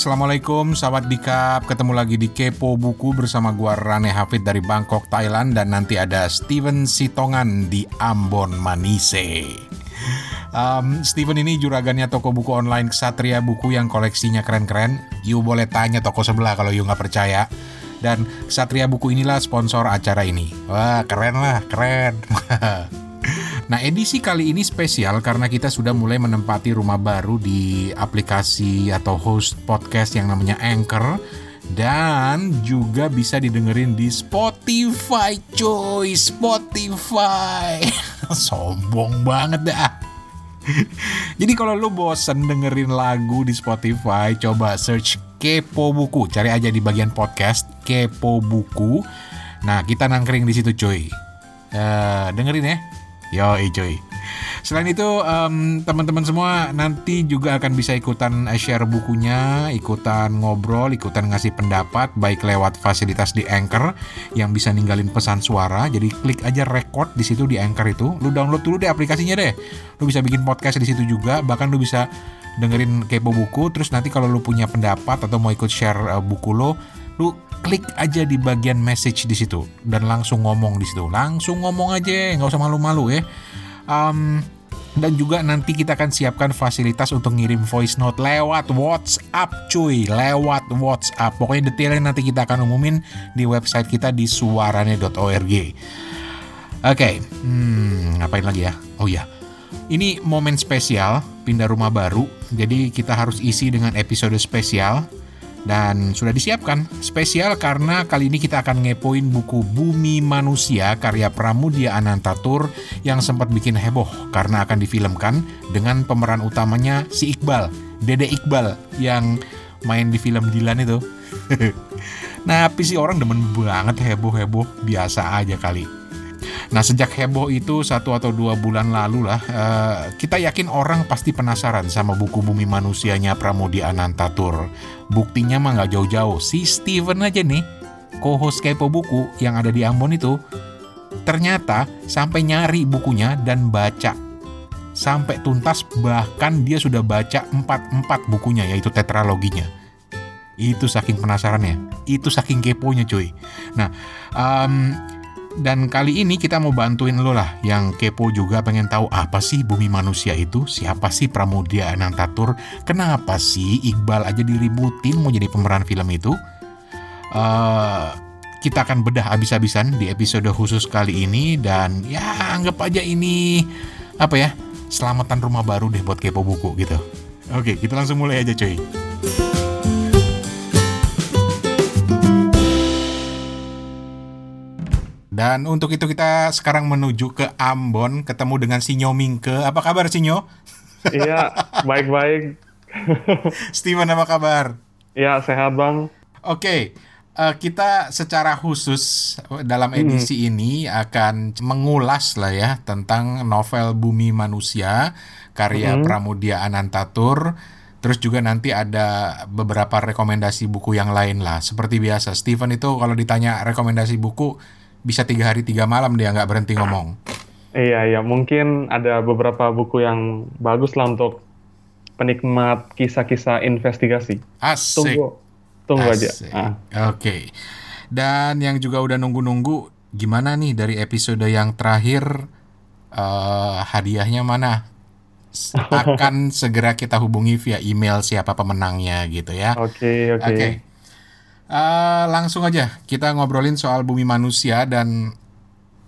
Assalamualaikum, sahabat dikap. Ketemu lagi di Kepo Buku bersama gua Rane Hafid dari Bangkok, Thailand dan nanti ada Steven Sitongan di Ambon, Manise. Um, Steven ini juragannya toko buku online Ksatria Buku yang koleksinya keren-keren. You boleh tanya toko sebelah kalau you nggak percaya. Dan Ksatria Buku inilah sponsor acara ini. Wah, keren lah, keren. Nah, edisi kali ini spesial karena kita sudah mulai menempati rumah baru di aplikasi atau host podcast yang namanya Anchor dan juga bisa didengerin di Spotify, coy. Spotify. Sombong banget dah. Jadi kalau lu bosen dengerin lagu di Spotify, coba search Kepo Buku. Cari aja di bagian podcast Kepo Buku. Nah, kita nangkring di situ, coy. Uh, dengerin ya. Yo, cuy. Selain itu, um, teman-teman semua nanti juga akan bisa ikutan share bukunya, ikutan ngobrol, ikutan ngasih pendapat, baik lewat fasilitas di Anchor yang bisa ninggalin pesan suara. Jadi klik aja record di situ di Anchor itu. Lu download dulu deh aplikasinya deh. Lu bisa bikin podcast di situ juga. Bahkan lu bisa dengerin kepo buku. Terus nanti kalau lu punya pendapat atau mau ikut share uh, buku lo, lu klik aja di bagian message di situ dan langsung ngomong di situ. Langsung ngomong aja nggak usah malu-malu ya. Um, dan juga nanti kita akan siapkan fasilitas untuk ngirim voice note lewat WhatsApp cuy. Lewat WhatsApp. Pokoknya detailnya nanti kita akan umumin di website kita di suarane.org oke okay. hmm, ngapain lagi ya? Oh ya ini momen spesial pindah rumah baru. Jadi kita harus isi dengan episode spesial dan sudah disiapkan spesial karena kali ini kita akan ngepoin buku Bumi Manusia karya Pramudia Anantatur yang sempat bikin heboh karena akan difilmkan dengan pemeran utamanya si Iqbal, Dede Iqbal yang main di film Dilan itu. nah, tapi si orang demen banget heboh-heboh biasa aja kali. Nah sejak heboh itu satu atau dua bulan lalu lah, uh, kita yakin orang pasti penasaran sama buku Bumi Manusianya Pramudia Anantatur. Buktinya mah nggak jauh-jauh, si Steven aja nih, co-host Kepo Buku yang ada di Ambon itu, ternyata sampai nyari bukunya dan baca. Sampai tuntas bahkan dia sudah baca empat-empat bukunya yaitu tetraloginya. Itu saking penasarannya, itu saking keponya cuy. Nah, um, dan kali ini kita mau bantuin lo lah yang kepo juga pengen tahu apa sih bumi manusia itu, siapa sih Pramudia Anantatur, kenapa sih Iqbal aja diributin mau jadi pemeran film itu. Uh, kita akan bedah abis-abisan di episode khusus kali ini dan ya anggap aja ini apa ya selamatan rumah baru deh buat kepo buku gitu. Oke, kita langsung mulai aja cuy. Dan untuk itu kita sekarang menuju ke Ambon, ketemu dengan Sinyo Mingke. Apa kabar Sinyo? Iya, baik-baik. Steven apa kabar? Iya, sehat bang. Oke, okay. uh, eh, kita secara khusus dalam edisi hmm. ini akan mengulas lah ya tentang novel Bumi Manusia karya hmm. Pramudia Anantatur. Terus juga nanti ada beberapa rekomendasi buku yang lain lah. Seperti biasa, Steven itu kalau ditanya rekomendasi buku, bisa tiga hari tiga malam dia nggak berhenti ngomong. Iya iya mungkin ada beberapa buku yang bagus lah untuk penikmat kisah-kisah investigasi. Asik. Tunggu tunggu Asik. aja. Ah. Oke. Okay. Dan yang juga udah nunggu-nunggu gimana nih dari episode yang terakhir uh, hadiahnya mana? Akan segera kita hubungi via email siapa pemenangnya gitu ya. Oke okay, oke. Okay. Okay. Uh, langsung aja kita ngobrolin soal bumi manusia dan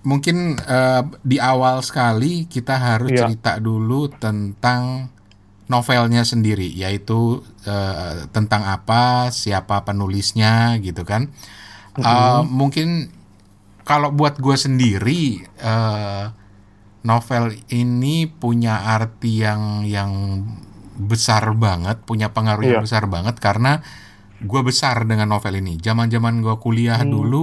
mungkin uh, di awal sekali kita harus yeah. cerita dulu tentang novelnya sendiri yaitu uh, tentang apa siapa penulisnya gitu kan mm -hmm. uh, mungkin kalau buat gue sendiri uh, novel ini punya arti yang yang besar banget punya pengaruh yeah. yang iya. besar banget karena gue besar dengan novel ini. Zaman-zaman gue kuliah hmm. dulu,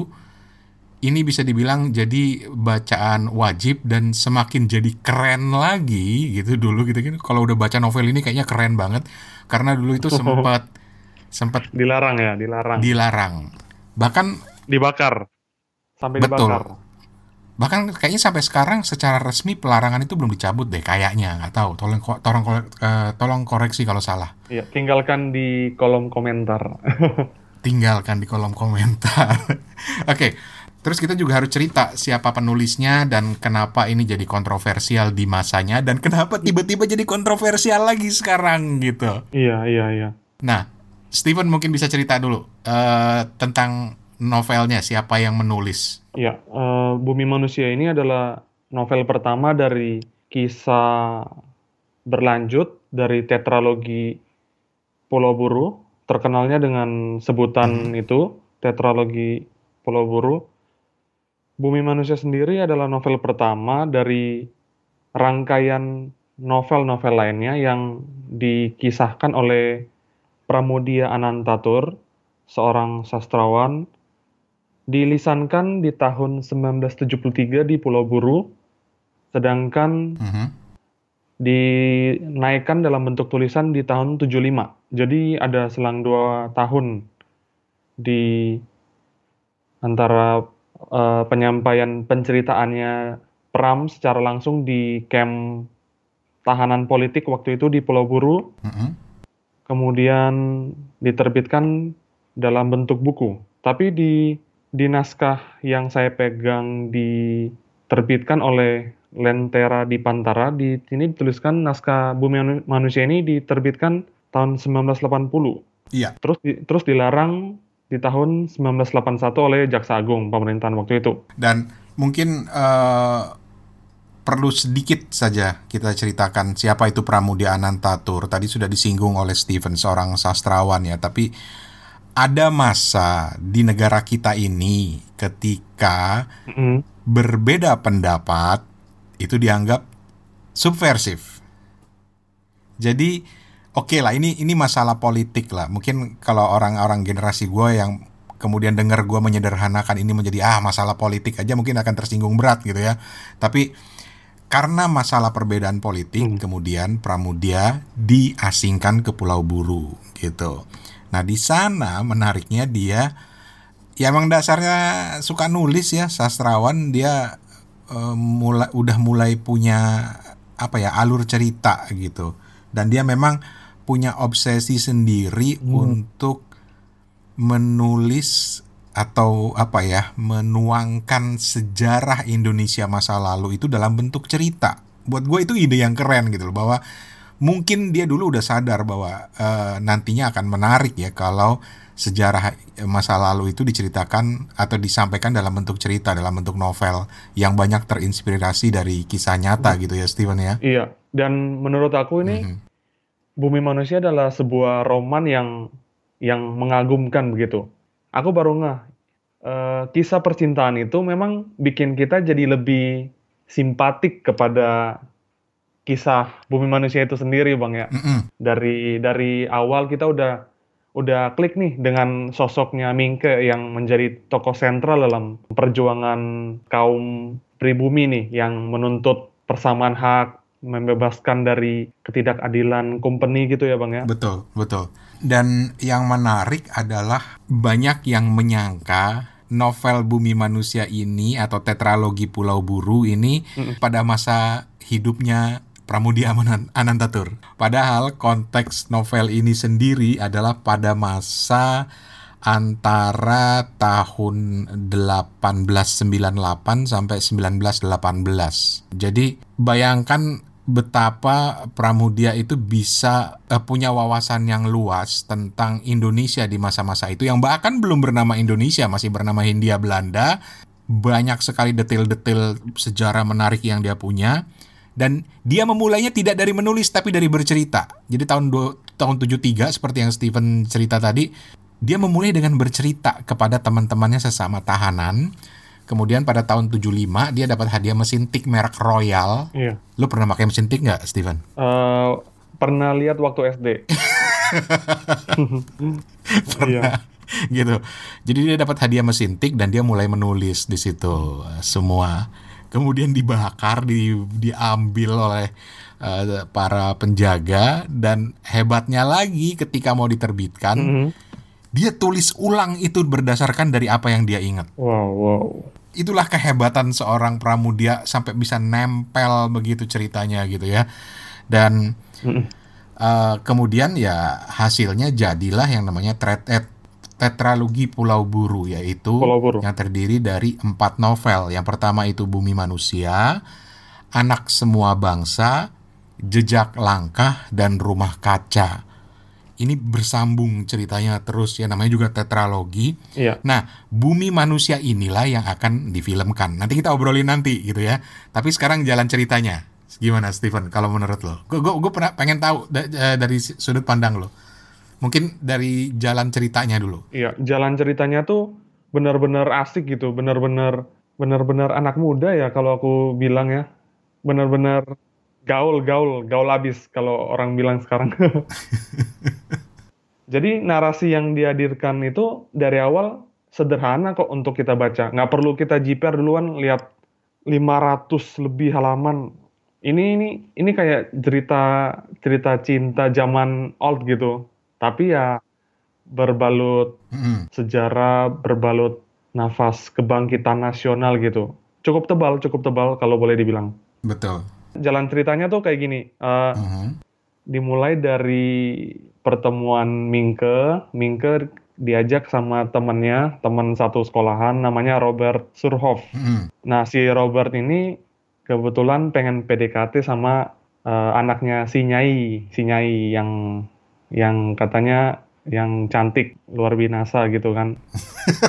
ini bisa dibilang jadi bacaan wajib dan semakin jadi keren lagi gitu dulu gitu kan. Kalau udah baca novel ini kayaknya keren banget karena dulu itu sempat sempat dilarang ya, dilarang. Dilarang. Bahkan dibakar. Sampai betul. dibakar. Bahkan kayaknya sampai sekarang secara resmi pelarangan itu belum dicabut deh kayaknya nggak tahu. Tolong tolong uh, tolong koreksi kalau salah. Iya, tinggalkan di kolom komentar. tinggalkan di kolom komentar. Oke. okay. Terus kita juga harus cerita siapa penulisnya dan kenapa ini jadi kontroversial di masanya dan kenapa tiba-tiba jadi kontroversial lagi sekarang gitu. Iya, iya, iya. Nah, Steven mungkin bisa cerita dulu uh, tentang novelnya siapa yang menulis. Ya, uh, Bumi Manusia ini adalah novel pertama dari kisah berlanjut dari tetralogi Pulau Buru, terkenalnya dengan sebutan hmm. itu, tetralogi Pulau Buru Bumi Manusia sendiri adalah novel pertama dari rangkaian novel-novel lainnya yang dikisahkan oleh Pramudia Anantatur, seorang sastrawan, dilisankan di tahun 1973 di Pulau Buru, sedangkan uh -huh. dinaikkan dalam bentuk tulisan di tahun 75. Jadi ada selang dua tahun di antara uh, penyampaian penceritaannya Pram secara langsung di camp tahanan politik waktu itu di Pulau Buru. Mm -hmm. Kemudian diterbitkan dalam bentuk buku. Tapi di di naskah yang saya pegang diterbitkan oleh Lentera di Pantara di sini dituliskan naskah Bumi Manusia ini diterbitkan tahun 1980. Iya. Terus di, terus dilarang di tahun 1981 oleh Jaksa Agung pemerintahan waktu itu. Dan mungkin uh, perlu sedikit saja kita ceritakan siapa itu Pramudia Anantatur. Tadi sudah disinggung oleh Steven seorang sastrawan ya, tapi ada masa di negara kita ini ketika mm berbeda pendapat itu dianggap subversif. Jadi oke okay lah ini ini masalah politik lah mungkin kalau orang-orang generasi gue yang kemudian dengar gue menyederhanakan ini menjadi ah masalah politik aja mungkin akan tersinggung berat gitu ya tapi karena masalah perbedaan politik hmm. kemudian Pramudia diasingkan ke Pulau Buru gitu nah di sana menariknya dia ya emang dasarnya suka nulis ya sastrawan dia uh, mulai udah mulai punya apa ya alur cerita gitu dan dia memang punya obsesi sendiri hmm. untuk menulis atau apa ya menuangkan sejarah Indonesia masa lalu itu dalam bentuk cerita. Buat gue itu ide yang keren gitu loh bahwa mungkin dia dulu udah sadar bahwa uh, nantinya akan menarik ya kalau sejarah masa lalu itu diceritakan atau disampaikan dalam bentuk cerita dalam bentuk novel yang banyak terinspirasi dari kisah nyata gitu ya Steven ya. Iya. Dan menurut aku ini mm -hmm. Bumi Manusia adalah sebuah roman yang yang mengagumkan begitu. Aku baru ngeh, uh, kisah percintaan itu memang bikin kita jadi lebih simpatik kepada kisah Bumi Manusia itu sendiri, Bang ya. Mm -hmm. Dari dari awal kita udah udah klik nih dengan sosoknya Mingke yang menjadi tokoh sentral dalam perjuangan kaum pribumi nih yang menuntut persamaan hak, membebaskan dari ketidakadilan company gitu ya bang ya betul betul dan yang menarik adalah banyak yang menyangka novel Bumi Manusia ini atau tetralogi Pulau Buru ini mm pada masa hidupnya Pramudia Anantatur. Padahal konteks novel ini sendiri adalah pada masa antara tahun 1898 sampai 1918. Jadi bayangkan betapa Pramudia itu bisa uh, punya wawasan yang luas tentang Indonesia di masa-masa itu yang bahkan belum bernama Indonesia masih bernama Hindia Belanda banyak sekali detail-detail sejarah menarik yang dia punya dan dia memulainya tidak dari menulis tapi dari bercerita jadi tahun do, tahun 73 seperti yang Steven cerita tadi dia memulai dengan bercerita kepada teman-temannya sesama tahanan Kemudian pada tahun 75 dia dapat hadiah mesin tik merek Royal. Iya. Lu pernah pakai mesin tik nggak, Steven? Uh, pernah lihat waktu SD. pernah. Iya. gitu. Jadi dia dapat hadiah mesin tik dan dia mulai menulis di situ uh, semua. Kemudian dibakar, di, diambil oleh uh, para penjaga dan hebatnya lagi ketika mau diterbitkan. Mm -hmm dia tulis ulang itu berdasarkan dari apa yang dia ingat. Wow, wow. itulah kehebatan seorang pramudia sampai bisa nempel begitu ceritanya gitu ya. Dan uh, kemudian ya hasilnya jadilah yang namanya thread tetralogi Pulau Buru yaitu Pulau Buru. yang terdiri dari empat novel. Yang pertama itu Bumi Manusia, Anak Semua Bangsa, Jejak Langkah dan Rumah Kaca. Ini bersambung ceritanya terus ya namanya juga tetralogi. Iya. Nah, Bumi Manusia inilah yang akan difilmkan. Nanti kita obrolin nanti gitu ya. Tapi sekarang jalan ceritanya. Gimana Steven kalau menurut lo? Gue pernah pengen tahu eh, dari sudut pandang lo. Mungkin dari jalan ceritanya dulu. Iya, jalan ceritanya tuh benar-benar asik gitu, benar-benar benar-benar anak muda ya kalau aku bilang ya. Benar-benar gaul, gaul, gaul abis kalau orang bilang sekarang. Jadi narasi yang dihadirkan itu dari awal sederhana kok untuk kita baca. Nggak perlu kita jiper duluan lihat 500 lebih halaman. Ini ini ini kayak cerita cerita cinta zaman old gitu. Tapi ya berbalut mm-hmm. sejarah, berbalut nafas kebangkitan nasional gitu. Cukup tebal, cukup tebal kalau boleh dibilang. Betul. Jalan ceritanya tuh kayak gini. Uh, mm-hmm. Dimulai dari pertemuan Mingke. Mingke diajak sama temennya, teman satu sekolahan, namanya Robert Surhoff. Nah, si Robert ini kebetulan pengen PDKT sama uh, anaknya si Nyai, si Nyai yang yang katanya yang cantik luar binasa gitu kan.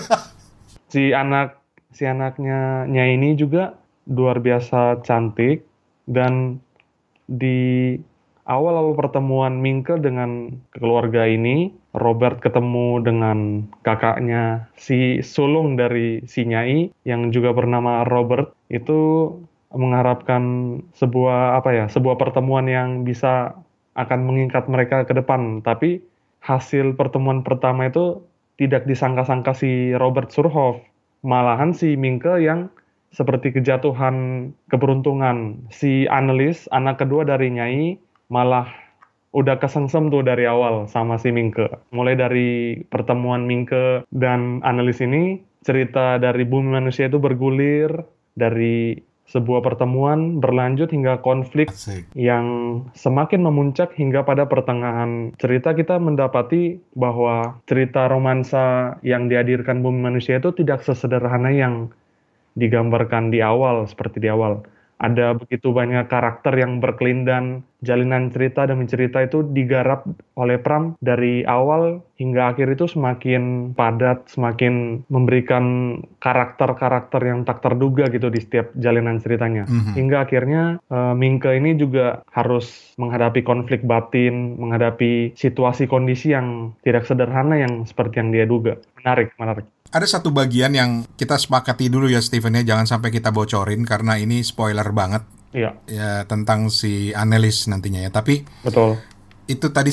si anak si anaknya nya ini juga luar biasa cantik dan di awal-awal pertemuan Mingke dengan keluarga ini, Robert ketemu dengan kakaknya si sulung dari si Nyai yang juga bernama Robert itu mengharapkan sebuah apa ya, sebuah pertemuan yang bisa akan mengikat mereka ke depan. Tapi hasil pertemuan pertama itu tidak disangka-sangka si Robert Surhoff. Malahan si Mingke yang seperti kejatuhan keberuntungan. Si analis, anak kedua dari Nyai, malah udah kesengsem tuh dari awal sama si Mingke. Mulai dari pertemuan Mingke dan analis ini, cerita dari bumi manusia itu bergulir dari sebuah pertemuan berlanjut hingga konflik Asik. yang semakin memuncak hingga pada pertengahan cerita kita mendapati bahwa cerita romansa yang dihadirkan bumi manusia itu tidak sesederhana yang digambarkan di awal seperti di awal ada begitu banyak karakter yang berkelindan, jalinan cerita demi cerita itu digarap oleh Pram dari awal hingga akhir itu semakin padat, semakin memberikan karakter-karakter yang tak terduga gitu di setiap jalinan ceritanya. Mm-hmm. Hingga akhirnya uh, Mingke ini juga harus menghadapi konflik batin, menghadapi situasi kondisi yang tidak sederhana yang seperti yang dia duga. Menarik, menarik. Ada satu bagian yang kita sepakati dulu ya Steven ya, jangan sampai kita bocorin karena ini spoiler banget. Iya. Ya tentang si analis nantinya ya. Tapi Betul. Itu tadi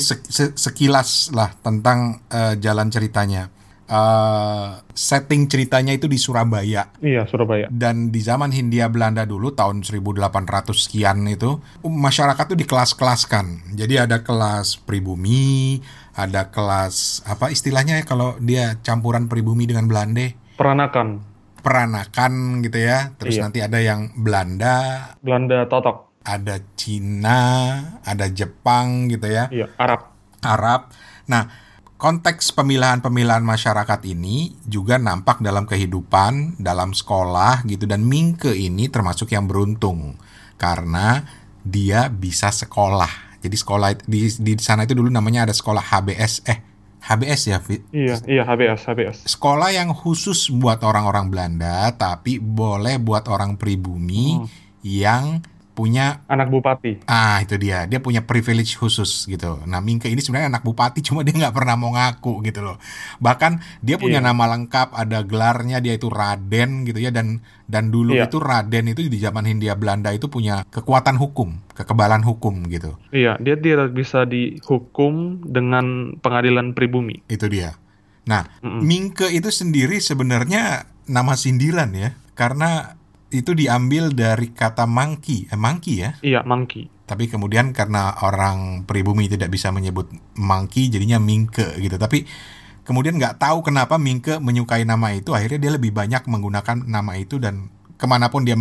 sekilas lah tentang uh, jalan ceritanya. Uh, setting ceritanya itu di Surabaya. Iya, Surabaya. Dan di zaman Hindia Belanda dulu tahun 1800 sekian itu masyarakat tuh dikelas-kelaskan. Jadi ada kelas pribumi, ada kelas apa istilahnya ya kalau dia campuran pribumi dengan Belanda peranakan peranakan gitu ya. Terus iya. nanti ada yang Belanda. Belanda totok. Ada Cina ada Jepang gitu ya. Iya Arab. Arab. Nah konteks pemilihan-pemilihan masyarakat ini juga nampak dalam kehidupan dalam sekolah gitu. Dan Mingke ini termasuk yang beruntung karena dia bisa sekolah. Jadi sekolah di di sana itu dulu namanya ada sekolah HBS eh HBS ya Fit? Iya, iya HBS, HBS. Sekolah yang khusus buat orang-orang Belanda tapi boleh buat orang pribumi hmm. yang punya anak bupati. Ah itu dia, dia punya privilege khusus gitu. Nah Mingke ini sebenarnya anak bupati, cuma dia nggak pernah mau ngaku gitu loh. Bahkan dia punya iya. nama lengkap, ada gelarnya dia itu Raden gitu ya dan dan dulu iya. itu Raden itu di zaman Hindia Belanda itu punya kekuatan hukum, kekebalan hukum gitu. Iya, dia tidak bisa dihukum dengan pengadilan pribumi. Itu dia. Nah, mm -mm. Mingke itu sendiri sebenarnya nama sindiran ya, karena itu diambil dari kata monkey, eh, monkey ya? Iya, monkey. Tapi kemudian karena orang pribumi tidak bisa menyebut monkey, jadinya mingke gitu. Tapi kemudian nggak tahu kenapa Mingke menyukai nama itu, akhirnya dia lebih banyak menggunakan nama itu dan ke mana pun dia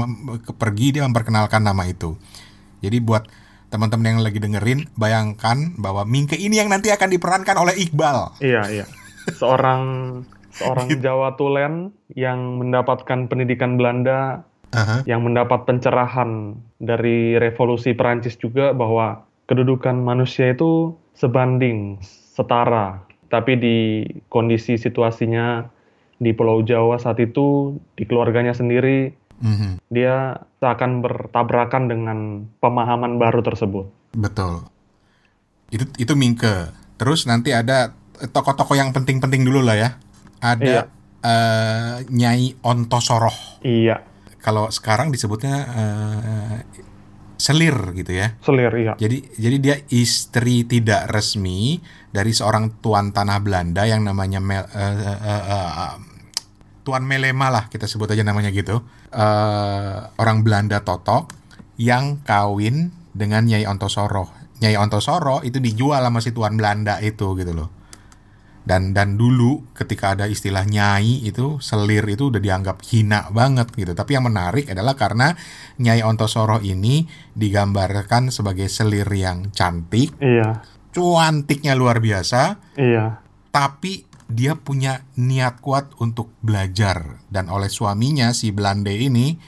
pergi dia memperkenalkan nama itu. Jadi buat teman-teman yang lagi dengerin, bayangkan bahwa Mingke ini yang nanti akan diperankan oleh Iqbal. Iya iya, seorang seorang gitu. Jawa Tulen yang mendapatkan pendidikan Belanda uh-huh. yang mendapat pencerahan dari revolusi Perancis juga bahwa kedudukan manusia itu sebanding, setara. Tapi di kondisi situasinya di Pulau Jawa saat itu, di keluarganya sendiri, mm-hmm. dia akan bertabrakan dengan pemahaman baru tersebut. Betul. Itu itu Mingke. Terus nanti ada tokoh-tokoh yang penting-penting dulu lah ya. Ada iya. uh, Nyai Ontosoroh. Iya kalau sekarang disebutnya uh, selir gitu ya. Selir iya. Jadi jadi dia istri tidak resmi dari seorang tuan tanah Belanda yang namanya Mel, uh, uh, uh, uh, Tuan Melema lah kita sebut aja namanya gitu. Uh, orang Belanda totok yang kawin dengan Nyai Ontosoro. Nyai Ontosoro itu dijual sama si tuan Belanda itu gitu loh dan dan dulu ketika ada istilah nyai itu selir itu udah dianggap hina banget gitu. Tapi yang menarik adalah karena nyai Ontosoro ini digambarkan sebagai selir yang cantik iya. cuantiknya luar biasa iya. tapi dia punya niat kuat untuk belajar. Dan oleh suaminya si Belanda ini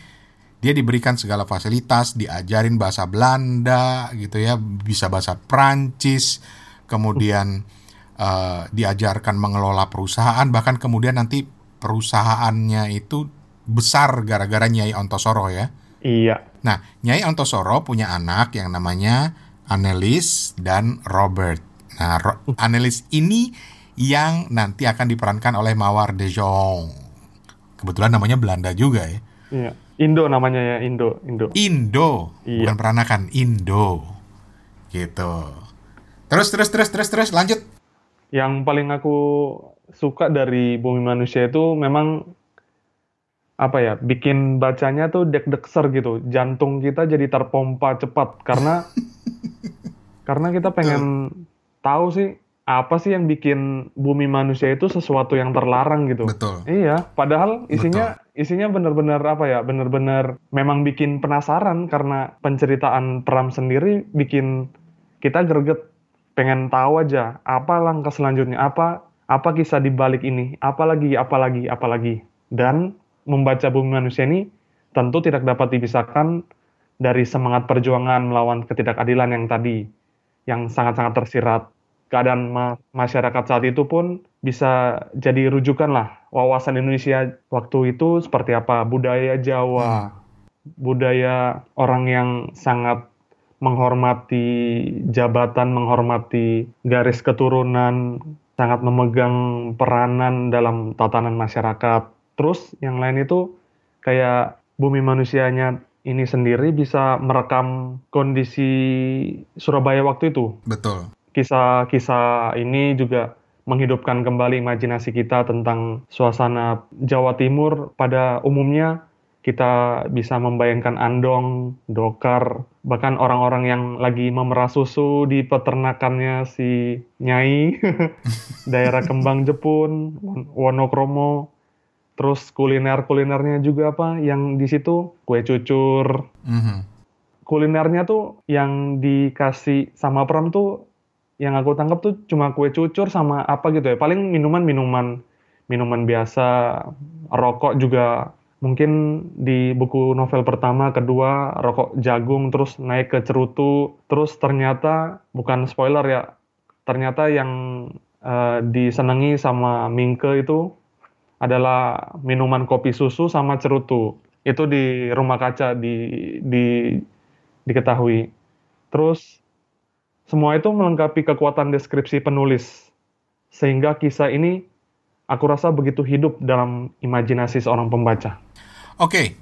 dia diberikan segala fasilitas diajarin bahasa Belanda gitu ya bisa bahasa Prancis kemudian uh, diajarkan mengelola perusahaan bahkan kemudian nanti perusahaannya itu besar gara-gara Nyai Ontosoro ya. Iya. Nah, Nyai Ontosoro punya anak yang namanya Annelies dan Robert. Nah, Ro Annelies ini yang nanti akan diperankan oleh Mawar de Jong. Kebetulan namanya Belanda juga ya. Iya. Indo namanya ya, Indo, Indo. Indo, iya. bukan peranakan, Indo. Gitu. Terus terus terus terus terus lanjut yang paling aku suka dari Bumi Manusia itu memang apa ya bikin bacanya tuh deg-degser gitu jantung kita jadi terpompa cepat karena karena kita pengen tahu sih apa sih yang bikin bumi manusia itu sesuatu yang terlarang gitu. Betul. Iya, padahal isinya Betul. isinya benar-benar apa ya? Benar-benar memang bikin penasaran karena penceritaan Pram sendiri bikin kita greget pengen tahu aja apa langkah selanjutnya, apa apa kisah di balik ini, apalagi, apalagi, apalagi. Dan membaca bumi manusia ini tentu tidak dapat dipisahkan dari semangat perjuangan melawan ketidakadilan yang tadi, yang sangat-sangat tersirat. Keadaan ma masyarakat saat itu pun bisa jadi rujukan lah wawasan Indonesia waktu itu seperti apa budaya Jawa, hmm. budaya orang yang sangat menghormati jabatan, menghormati garis keturunan, sangat memegang peranan dalam tatanan masyarakat. Terus yang lain itu kayak bumi manusianya ini sendiri bisa merekam kondisi Surabaya waktu itu. Betul. Kisah-kisah ini juga menghidupkan kembali imajinasi kita tentang suasana Jawa Timur pada umumnya kita bisa membayangkan andong, dokar, bahkan orang-orang yang lagi memerah susu di peternakannya si Nyai, daerah Kembang Jepun, Wonokromo, terus kuliner-kulinernya juga apa yang di situ kue cucur. Mm-hmm. Kulinernya tuh yang dikasih sama Pram tuh yang aku tangkap tuh cuma kue cucur sama apa gitu ya. Paling minuman-minuman minuman biasa, rokok juga mungkin di buku novel pertama, kedua, rokok jagung, terus naik ke cerutu, terus ternyata, bukan spoiler ya, ternyata yang uh, disenangi sama Mingke itu adalah minuman kopi susu sama cerutu. Itu di rumah kaca di, di diketahui. Terus semua itu melengkapi kekuatan deskripsi penulis. Sehingga kisah ini aku rasa begitu hidup dalam imajinasi seorang pembaca. Oke,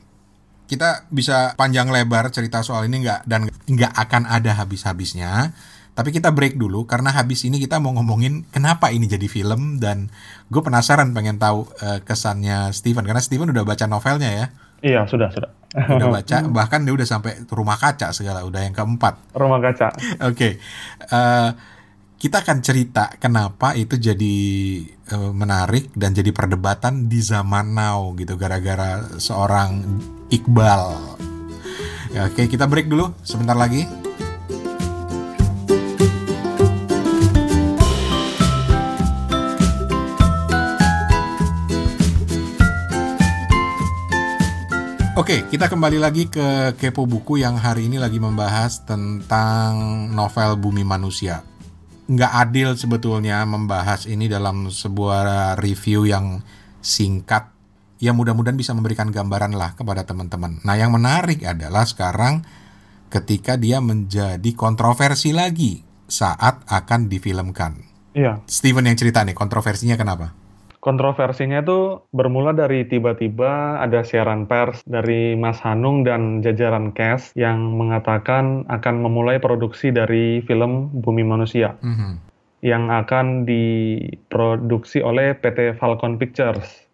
kita bisa panjang lebar cerita soal ini nggak dan nggak akan ada habis-habisnya. Tapi kita break dulu karena habis ini kita mau ngomongin kenapa ini jadi film dan gue penasaran pengen tahu uh, kesannya Steven karena Steven udah baca novelnya ya. Iya sudah sudah. Udah baca bahkan dia udah sampai rumah kaca segala udah yang keempat. Rumah kaca. Oke. Okay. Uh, eh, kita akan cerita kenapa itu jadi uh, menarik dan jadi perdebatan di zaman now gitu gara-gara seorang Iqbal. Ya, oke, kita break dulu sebentar lagi. Oke, kita kembali lagi ke Kepo Buku yang hari ini lagi membahas tentang novel Bumi Manusia. Nggak adil sebetulnya membahas ini dalam sebuah review yang singkat. Ya mudah-mudahan bisa memberikan gambaran lah kepada teman-teman. Nah yang menarik adalah sekarang ketika dia menjadi kontroversi lagi saat akan difilmkan. Iya. Steven yang cerita nih, kontroversinya kenapa? Kontroversinya itu bermula dari tiba-tiba ada siaran pers dari Mas Hanung dan jajaran cast yang mengatakan akan memulai produksi dari film Bumi Manusia mm -hmm. yang akan diproduksi oleh PT Falcon Pictures.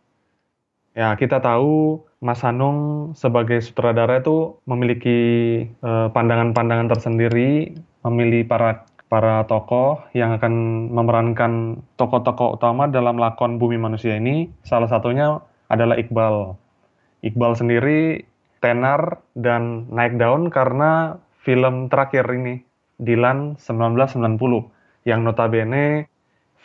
Ya, kita tahu Mas Hanung sebagai sutradara itu memiliki eh, pandangan-pandangan uh, tersendiri, memilih para para tokoh yang akan memerankan tokoh-tokoh utama dalam lakon Bumi Manusia ini salah satunya adalah Iqbal. Iqbal sendiri tenar dan naik daun karena film terakhir ini Dilan 1990 yang notabene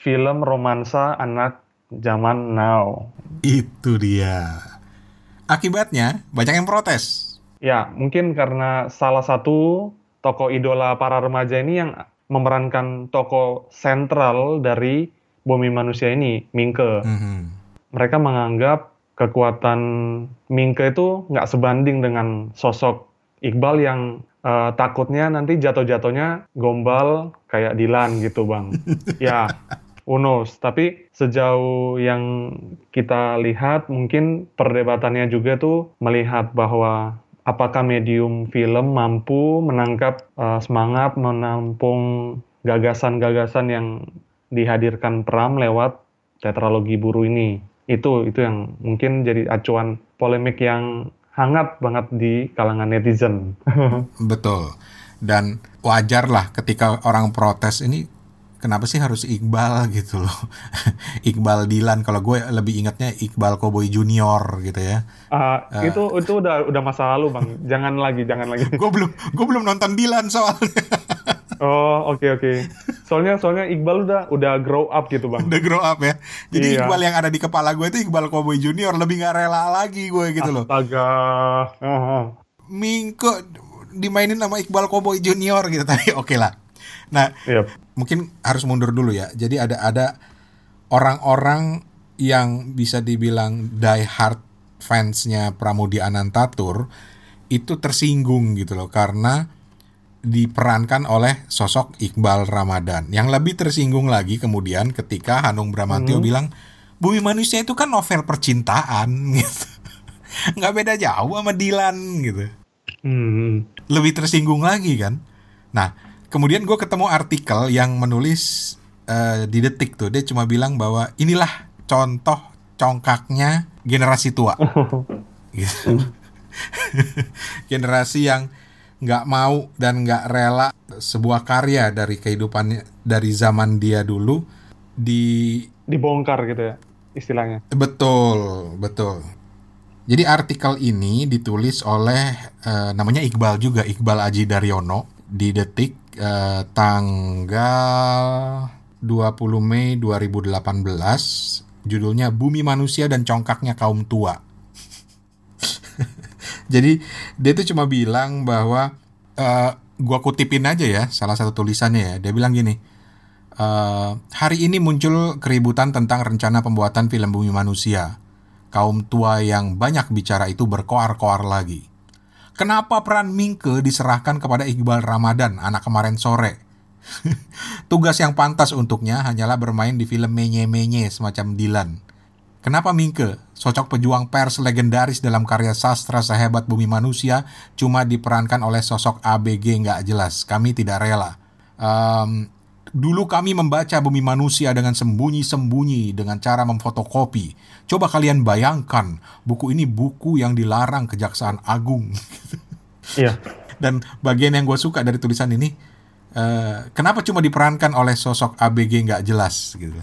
film romansa anak zaman now. Itu dia. Akibatnya banyak yang protes. Ya, mungkin karena salah satu tokoh idola para remaja ini yang memerankan tokoh sentral dari bumi manusia ini, Mingke. Mm-hmm. Mereka menganggap kekuatan Mingke itu nggak sebanding dengan sosok Iqbal yang uh, takutnya nanti jatuh-jatuhnya gombal kayak Dilan gitu, Bang. ya, unos. Tapi sejauh yang kita lihat, mungkin perdebatannya juga tuh melihat bahwa apakah medium film mampu menangkap uh, semangat, menampung gagasan-gagasan yang dihadirkan Pram lewat tetralogi buru ini. Itu itu yang mungkin jadi acuan polemik yang hangat banget di kalangan netizen. Betul. Dan wajar lah ketika orang protes ini kenapa sih harus Iqbal gitu loh? Iqbal Dilan kalau gue lebih ingatnya Iqbal Cowboy Junior gitu ya. Uh, uh, itu itu udah udah masa lalu bang. Jangan lagi jangan lagi. Gue belum gue belum nonton Dilan soalnya. Oh oke okay, oke. Okay. soalnya soalnya Iqbal udah udah grow up gitu bang. Udah grow up ya. Jadi iya. Iqbal yang ada di kepala gue itu Iqbal Cowboy Junior lebih gak rela lagi gue gitu loh. Astaga. Uh -huh. Mingko dimainin sama Iqbal Cowboy Junior gitu. Tapi oke okay lah Nah, yep. mungkin harus mundur dulu ya. Jadi ada ada orang-orang yang bisa dibilang die hard fansnya Pramudi Anantatur itu tersinggung gitu loh karena diperankan oleh sosok Iqbal Ramadan. Yang lebih tersinggung lagi kemudian ketika Hanung Bramantio hmm. bilang Bumi Manusia itu kan novel percintaan gitu. Nggak beda jauh sama Dilan gitu. Hmm. Lebih tersinggung lagi kan. Nah, kemudian gue ketemu artikel yang menulis uh, di detik tuh. Dia cuma bilang bahwa inilah contoh congkaknya generasi tua. Gitu. generasi yang nggak mau dan nggak rela sebuah karya dari kehidupannya dari zaman dia dulu di dibongkar gitu ya istilahnya. Betul betul. Jadi artikel ini ditulis oleh uh, namanya Iqbal juga Iqbal Aji Daryono di detik uh, tanggal 20 Mei 2018 judulnya Bumi Manusia dan Congkaknya Kaum Tua. Jadi dia tuh cuma bilang bahwa uh, gua kutipin aja ya salah satu tulisannya ya. Dia bilang gini, uh, hari ini muncul keributan tentang rencana pembuatan film Bumi Manusia. Kaum tua yang banyak bicara itu berkoar-koar lagi. Kenapa peran Mingke diserahkan kepada Iqbal Ramadan, anak kemarin sore? Tugas yang pantas untuknya hanyalah bermain di film menye-menye semacam Dilan. Kenapa Mingke, sosok pejuang pers legendaris dalam karya sastra sehebat bumi manusia, cuma diperankan oleh sosok ABG nggak jelas? Kami tidak rela. Um, Dulu kami membaca bumi manusia dengan sembunyi-sembunyi dengan cara memfotokopi. Coba kalian bayangkan, buku ini buku yang dilarang Kejaksaan Agung. Iya. Dan bagian yang gue suka dari tulisan ini, uh, kenapa cuma diperankan oleh sosok ABG nggak jelas gitu?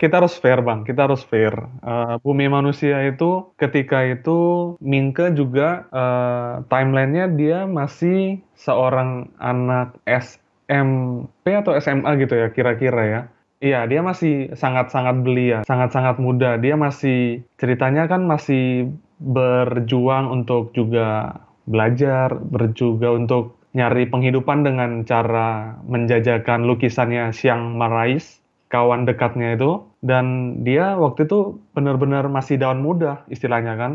kita harus fair bang, kita harus fair. Uh, Bumi Manusia itu ketika itu Mingke juga uh, timelinenya dia masih seorang anak SMP atau SMA gitu ya kira-kira ya. Iya, dia masih sangat-sangat belia, sangat-sangat muda. Dia masih ceritanya kan masih berjuang untuk juga belajar, berjuga untuk nyari penghidupan dengan cara menjajakan lukisannya Siang Marais, kawan dekatnya itu. Dan dia waktu itu benar-benar masih daun muda istilahnya kan.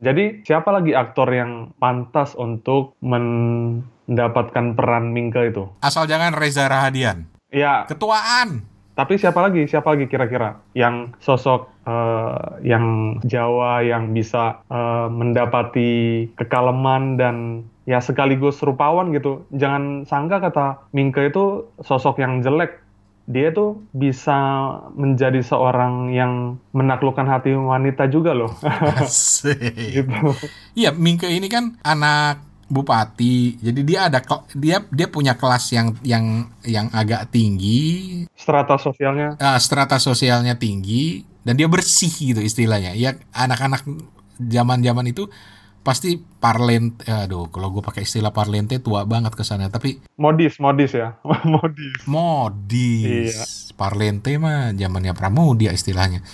Jadi siapa lagi aktor yang pantas untuk mendapatkan peran Mingke itu? Asal jangan Reza Rahadian. Ya. Ketuaan. Tapi siapa lagi? Siapa lagi kira-kira yang sosok uh, yang Jawa yang bisa uh, mendapati kekaleman dan ya sekaligus rupawan gitu. Jangan sangka kata Mingke itu sosok yang jelek. Dia tuh bisa menjadi seorang yang menaklukkan hati wanita juga loh. gitu. Iya, Mingke ini kan anak bupati. Jadi dia ada dia dia punya kelas yang yang yang agak tinggi, strata sosialnya. Uh, strata sosialnya tinggi. Dan dia bersih gitu istilahnya. Ya anak-anak zaman-zaman itu pasti parlent aduh kalau gue pakai istilah parlente tua banget ke sana tapi modis modis ya? Modis. Modis. Iya. parlente mah zamannya pramudia istilahnya.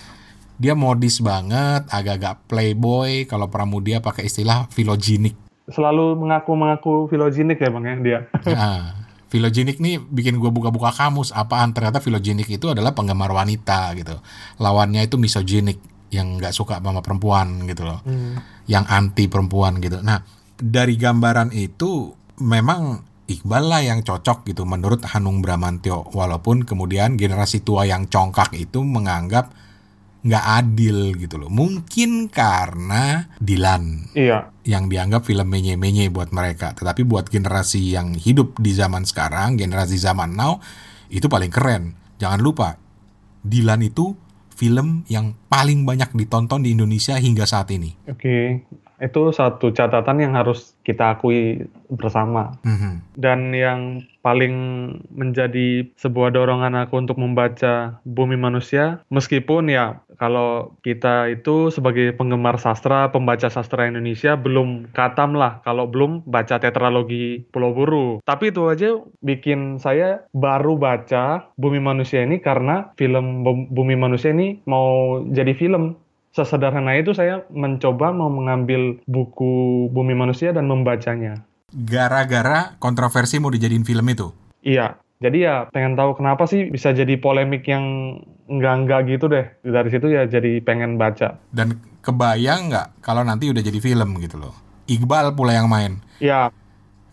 Dia modis banget agak-agak playboy. Kalau pramudia pakai istilah filogenik selalu mengaku-mengaku filogenik ya bang ya dia. Nah, filogenik nih bikin gue buka-buka kamus apaan ternyata filogenik itu adalah penggemar wanita gitu. Lawannya itu misoginik yang nggak suka sama perempuan gitu loh, hmm. yang anti perempuan gitu. Nah dari gambaran itu memang Iqbal lah yang cocok gitu menurut Hanung Bramantio walaupun kemudian generasi tua yang congkak itu menganggap nggak adil gitu loh. Mungkin karena Dilan. Iya. Yang dianggap film menye-menye buat mereka. Tetapi buat generasi yang hidup di zaman sekarang, generasi zaman now, itu paling keren. Jangan lupa, Dilan itu film yang paling banyak ditonton di Indonesia hingga saat ini. Oke, itu satu catatan yang harus kita akui bersama. Mm -hmm. Dan yang paling menjadi sebuah dorongan aku untuk membaca Bumi Manusia, meskipun ya kalau kita itu sebagai penggemar sastra, pembaca sastra Indonesia belum katam lah kalau belum baca tetralogi Pulau Buru. Tapi itu aja bikin saya baru baca Bumi Manusia ini karena film Bumi Manusia ini mau jadi film sesederhana itu saya mencoba mau mengambil buku Bumi Manusia dan membacanya. Gara-gara kontroversi mau dijadiin film itu? Iya. Jadi ya pengen tahu kenapa sih bisa jadi polemik yang enggak-enggak gitu deh. Dari situ ya jadi pengen baca. Dan kebayang nggak kalau nanti udah jadi film gitu loh. Iqbal pula yang main. Iya.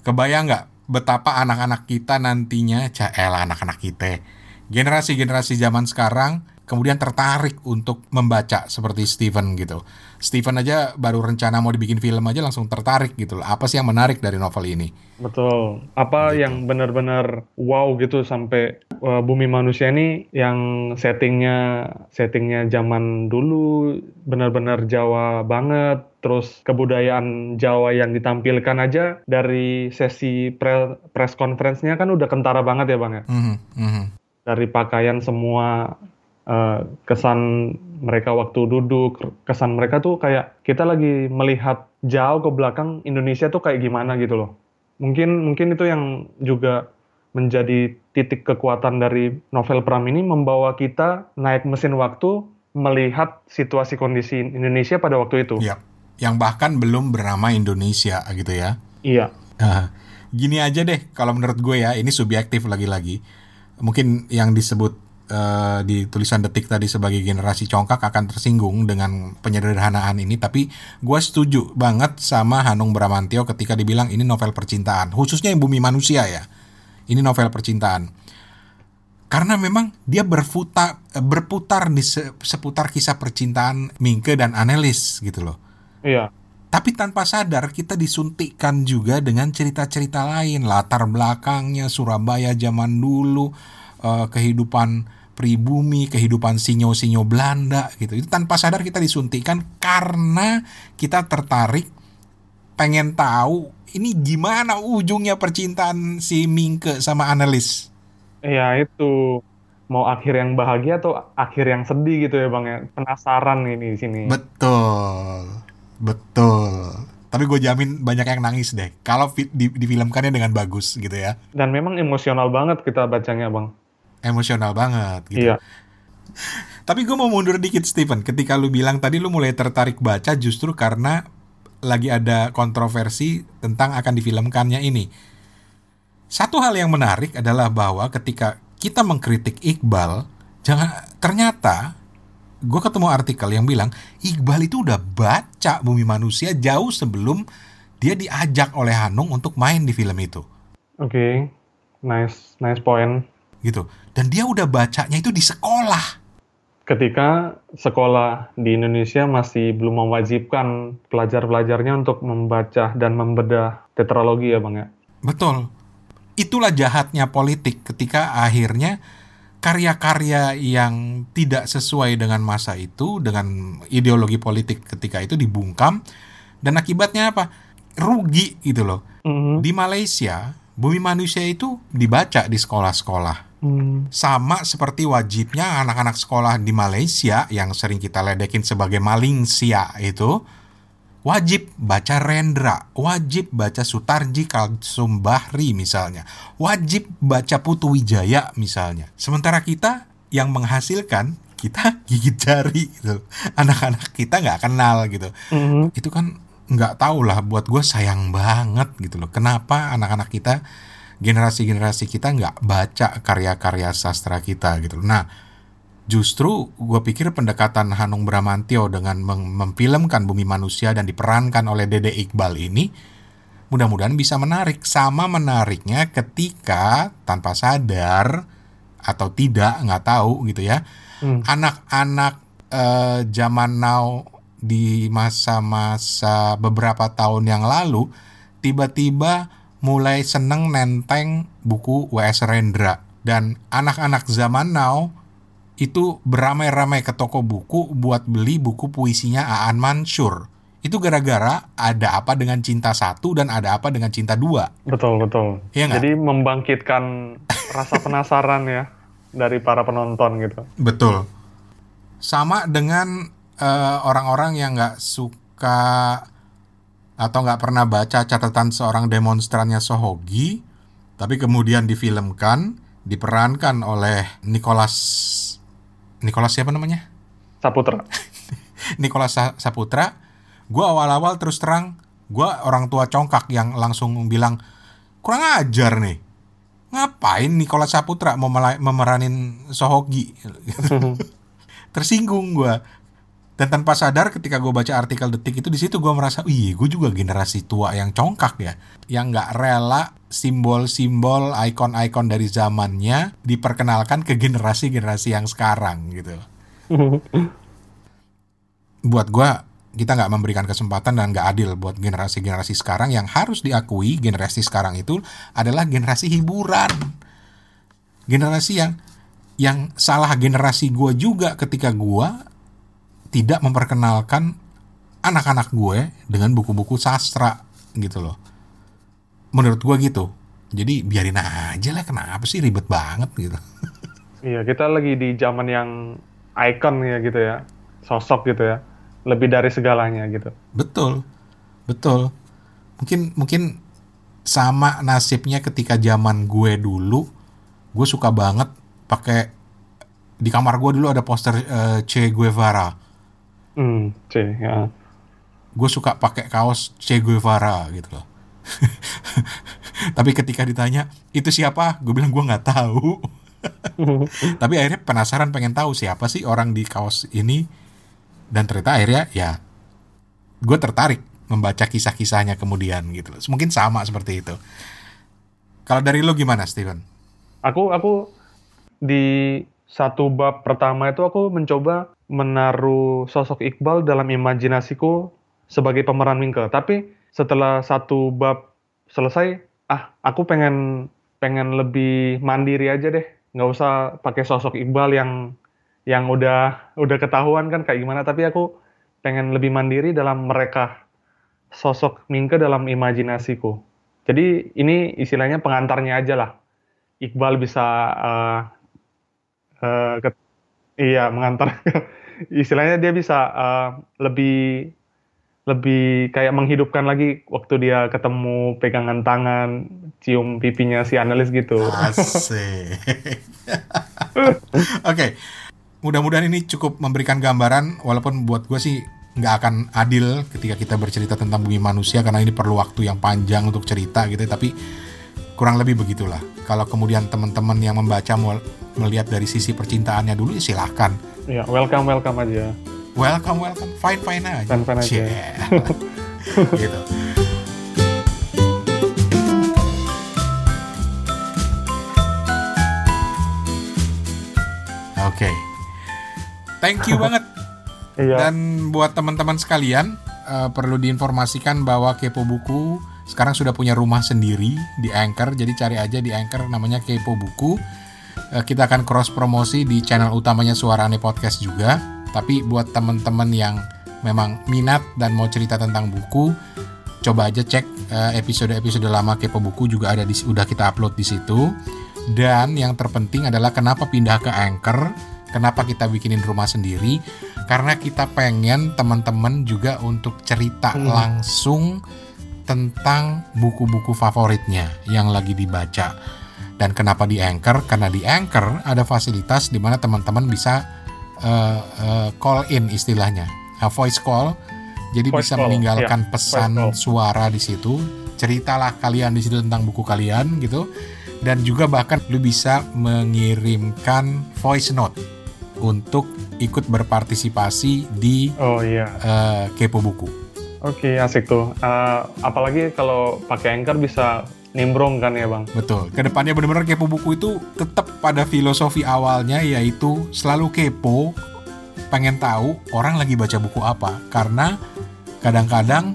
Kebayang nggak betapa anak-anak kita nantinya, caelah anak-anak kita, generasi-generasi zaman sekarang kemudian tertarik untuk membaca seperti Steven gitu. Steven aja baru rencana mau dibikin film aja langsung tertarik gitu loh. Apa sih yang menarik dari novel ini? Betul. Apa gitu. yang benar-benar wow gitu sampai uh, Bumi Manusia ini yang settingnya settingnya zaman dulu benar-benar Jawa banget. Terus kebudayaan Jawa yang ditampilkan aja dari sesi pre press conference-nya kan udah kentara banget ya bang ya. Mm -hmm. Dari pakaian semua uh, kesan mereka waktu duduk, kesan mereka tuh kayak kita lagi melihat jauh ke belakang Indonesia tuh kayak gimana gitu loh. Mungkin mungkin itu yang juga menjadi titik kekuatan dari novel Pram ini membawa kita naik mesin waktu melihat situasi kondisi Indonesia pada waktu itu. Iya. Yang bahkan belum bernama Indonesia gitu ya. Iya. Nah, gini aja deh kalau menurut gue ya, ini subjektif lagi-lagi. Mungkin yang disebut uh, di tulisan detik tadi sebagai generasi congkak akan tersinggung dengan penyederhanaan ini tapi gue setuju banget sama Hanung Bramantio ketika dibilang ini novel percintaan khususnya yang bumi manusia ya. Ini novel percintaan. Karena memang dia berputar berputar di seputar kisah percintaan Mingke dan Anelis gitu loh. Iya. Tapi tanpa sadar kita disuntikkan juga dengan cerita-cerita lain latar belakangnya Surabaya zaman dulu uh, kehidupan pribumi, kehidupan sinyo-sinyo Belanda gitu. Itu tanpa sadar kita disuntikan karena kita tertarik pengen tahu ini gimana ujungnya percintaan si Mingke sama analis. Iya itu. mau akhir yang bahagia atau akhir yang sedih gitu ya bang ya? Penasaran ini di sini. Betul. Betul. Tapi gue jamin banyak yang nangis deh. Kalau di, difilmkannya dengan bagus gitu ya. Dan memang emosional banget kita bacanya bang emosional banget gitu iya tapi gue mau mundur dikit Steven ketika lu bilang tadi lu mulai tertarik baca justru karena lagi ada kontroversi tentang akan difilmkannya ini satu hal yang menarik adalah bahwa ketika kita mengkritik Iqbal, jangan ternyata gue ketemu artikel yang bilang Iqbal itu udah baca Bumi Manusia jauh sebelum dia diajak oleh Hanung untuk main di film itu. Oke, okay. nice, nice point. Gitu. Dan dia udah bacanya itu di sekolah. Ketika sekolah di Indonesia masih belum mewajibkan pelajar-pelajarnya untuk membaca dan membedah tetralogi ya bang ya. Betul itulah jahatnya politik ketika akhirnya karya-karya yang tidak sesuai dengan masa itu dengan ideologi politik ketika itu dibungkam dan akibatnya apa rugi gitu loh mm-hmm. di Malaysia Bumi Manusia itu dibaca di sekolah-sekolah mm. sama seperti wajibnya anak-anak sekolah di Malaysia yang sering kita ledekin sebagai maling sia itu wajib baca Rendra, wajib baca Sutarji Kalsum Bahri misalnya, wajib baca Putu Wijaya misalnya. Sementara kita yang menghasilkan kita gigit jari gitu. Anak-anak kita nggak kenal gitu. Mm-hmm. Itu kan nggak tahu lah buat gue sayang banget gitu loh. Kenapa anak-anak kita generasi-generasi kita nggak baca karya-karya sastra kita gitu. Nah, Justru gue pikir pendekatan Hanung Bramantio dengan memfilmkan Bumi Manusia dan diperankan oleh Dede Iqbal ini mudah-mudahan bisa menarik. Sama menariknya ketika tanpa sadar atau tidak nggak tahu gitu ya hmm. anak-anak uh, zaman now di masa-masa beberapa tahun yang lalu tiba-tiba mulai seneng nenteng buku W.S. Rendra dan anak-anak zaman now itu beramai-ramai ke toko buku buat beli buku puisinya Aan Mansur. Itu gara-gara ada apa dengan cinta satu dan ada apa dengan cinta dua. Betul, betul. Iya Jadi membangkitkan rasa penasaran ya dari para penonton gitu. Betul. Sama dengan uh, orang-orang yang nggak suka atau nggak pernah baca catatan seorang demonstrannya Sohogi, tapi kemudian difilmkan, diperankan oleh Nicholas Nicholas siapa namanya? Saputra. Nicholas Sa Saputra. Gue awal-awal terus terang, gue orang tua congkak yang langsung bilang kurang ajar nih. Ngapain Nicholas Saputra mau memeranin Sohogi? Tersinggung gue. Dan tanpa sadar ketika gue baca artikel detik itu di situ gue merasa, iya gue juga generasi tua yang congkak ya, yang nggak rela simbol-simbol, ikon-ikon dari zamannya diperkenalkan ke generasi-generasi yang sekarang gitu. buat gue kita nggak memberikan kesempatan dan nggak adil buat generasi-generasi sekarang yang harus diakui generasi sekarang itu adalah generasi hiburan. Generasi yang yang salah generasi gue juga ketika gue tidak memperkenalkan anak-anak gue dengan buku-buku sastra gitu loh. Menurut gue gitu. Jadi biarin aja lah kenapa sih ribet banget gitu? Iya kita lagi di zaman yang icon ya gitu ya. Sosok gitu ya. Lebih dari segalanya gitu. Betul. Betul. Mungkin mungkin sama nasibnya ketika zaman gue dulu gue suka banget pakai di kamar gue dulu ada poster uh, Che Guevara hmm Che ya gue suka pakai kaos Che Guevara gitu loh Tapi ketika ditanya itu siapa, gue bilang gue nggak tahu. Tapi akhirnya penasaran pengen tahu siapa sih orang di kaos ini. Dan ternyata akhirnya ya gue tertarik membaca kisah-kisahnya kemudian gitu. Mungkin sama seperti itu. Kalau dari lo gimana, Steven? Aku aku di satu bab pertama itu aku mencoba menaruh sosok Iqbal dalam imajinasiku sebagai pemeran Mingke. Tapi setelah satu bab selesai, ah aku pengen pengen lebih mandiri aja deh, nggak usah pakai sosok Iqbal yang yang udah udah ketahuan kan kayak gimana. Tapi aku pengen lebih mandiri dalam mereka sosok Mingke dalam imajinasiku. Jadi ini istilahnya pengantarnya aja lah. Iqbal bisa uh, uh, iya mengantar istilahnya dia bisa uh, lebih lebih kayak menghidupkan lagi waktu dia ketemu pegangan tangan, cium pipinya si analis gitu. Oke, okay. mudah-mudahan ini cukup memberikan gambaran, walaupun buat gue sih nggak akan adil ketika kita bercerita tentang bumi manusia karena ini perlu waktu yang panjang untuk cerita gitu. Tapi kurang lebih begitulah. Kalau kemudian teman-teman yang membaca melihat dari sisi percintaannya dulu, ya silahkan. Ya, welcome welcome aja welcome welcome fine fine aja fine fine aja yeah. gitu Oke, okay. thank you banget. Iya. Dan buat teman-teman sekalian, uh, perlu diinformasikan bahwa Kepo Buku sekarang sudah punya rumah sendiri di Anchor. Jadi cari aja di Anchor namanya Kepo Buku. Uh, kita akan cross promosi di channel utamanya Suarane Podcast juga. Tapi buat teman-teman yang memang minat dan mau cerita tentang buku, coba aja cek eh, episode-episode lama Kepo Buku juga ada di udah kita upload di situ. Dan yang terpenting adalah kenapa pindah ke Anchor, kenapa kita bikinin rumah sendiri? Karena kita pengen teman-teman juga untuk cerita hmm. langsung tentang buku-buku favoritnya yang lagi dibaca. Dan kenapa di Anchor? Karena di Anchor ada fasilitas di mana teman-teman bisa uh, uh, call in istilahnya, uh, voice call. Jadi voice bisa call. meninggalkan yeah. pesan suara di situ. Ceritalah kalian di situ tentang buku kalian gitu. Dan juga bahkan lu bisa mengirimkan voice note untuk ikut berpartisipasi di oh, iya. uh, kepo buku. Oke, okay, asik tuh. Uh, apalagi kalau pakai Anchor bisa nimbrong kan ya bang? Betul. Ke depannya benar-benar kepo buku itu tetap pada filosofi awalnya yaitu selalu kepo pengen tahu orang lagi baca buku apa. Karena kadang-kadang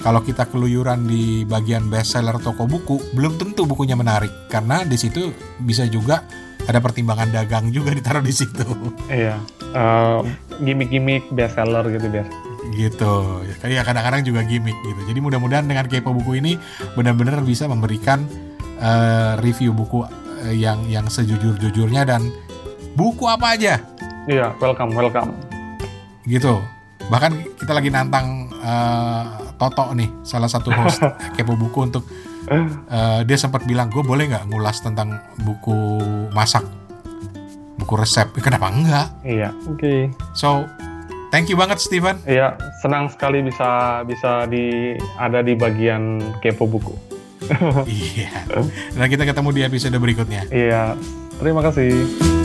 kalau kita keluyuran di bagian bestseller toko buku belum tentu bukunya menarik. Karena di situ bisa juga ada pertimbangan dagang juga ditaruh di situ. Iya. Uh, gimmick-gimmick bestseller gitu biasa gitu. Ya kadang-kadang juga gimmick gitu. Jadi mudah-mudahan dengan kepo buku ini benar-benar bisa memberikan uh, review buku uh, yang yang sejujur-jujurnya dan buku apa aja. Iya welcome welcome. Gitu. Bahkan kita lagi nantang uh, Toto nih salah satu host kepo buku untuk uh, dia sempat bilang gue boleh nggak ngulas tentang buku masak? Buku resep? Kenapa enggak? Iya oke. Okay. so Thank you banget Steven. Iya, senang sekali bisa bisa di ada di bagian kepo buku. iya. Dan kita ketemu di episode berikutnya. Iya. Terima kasih.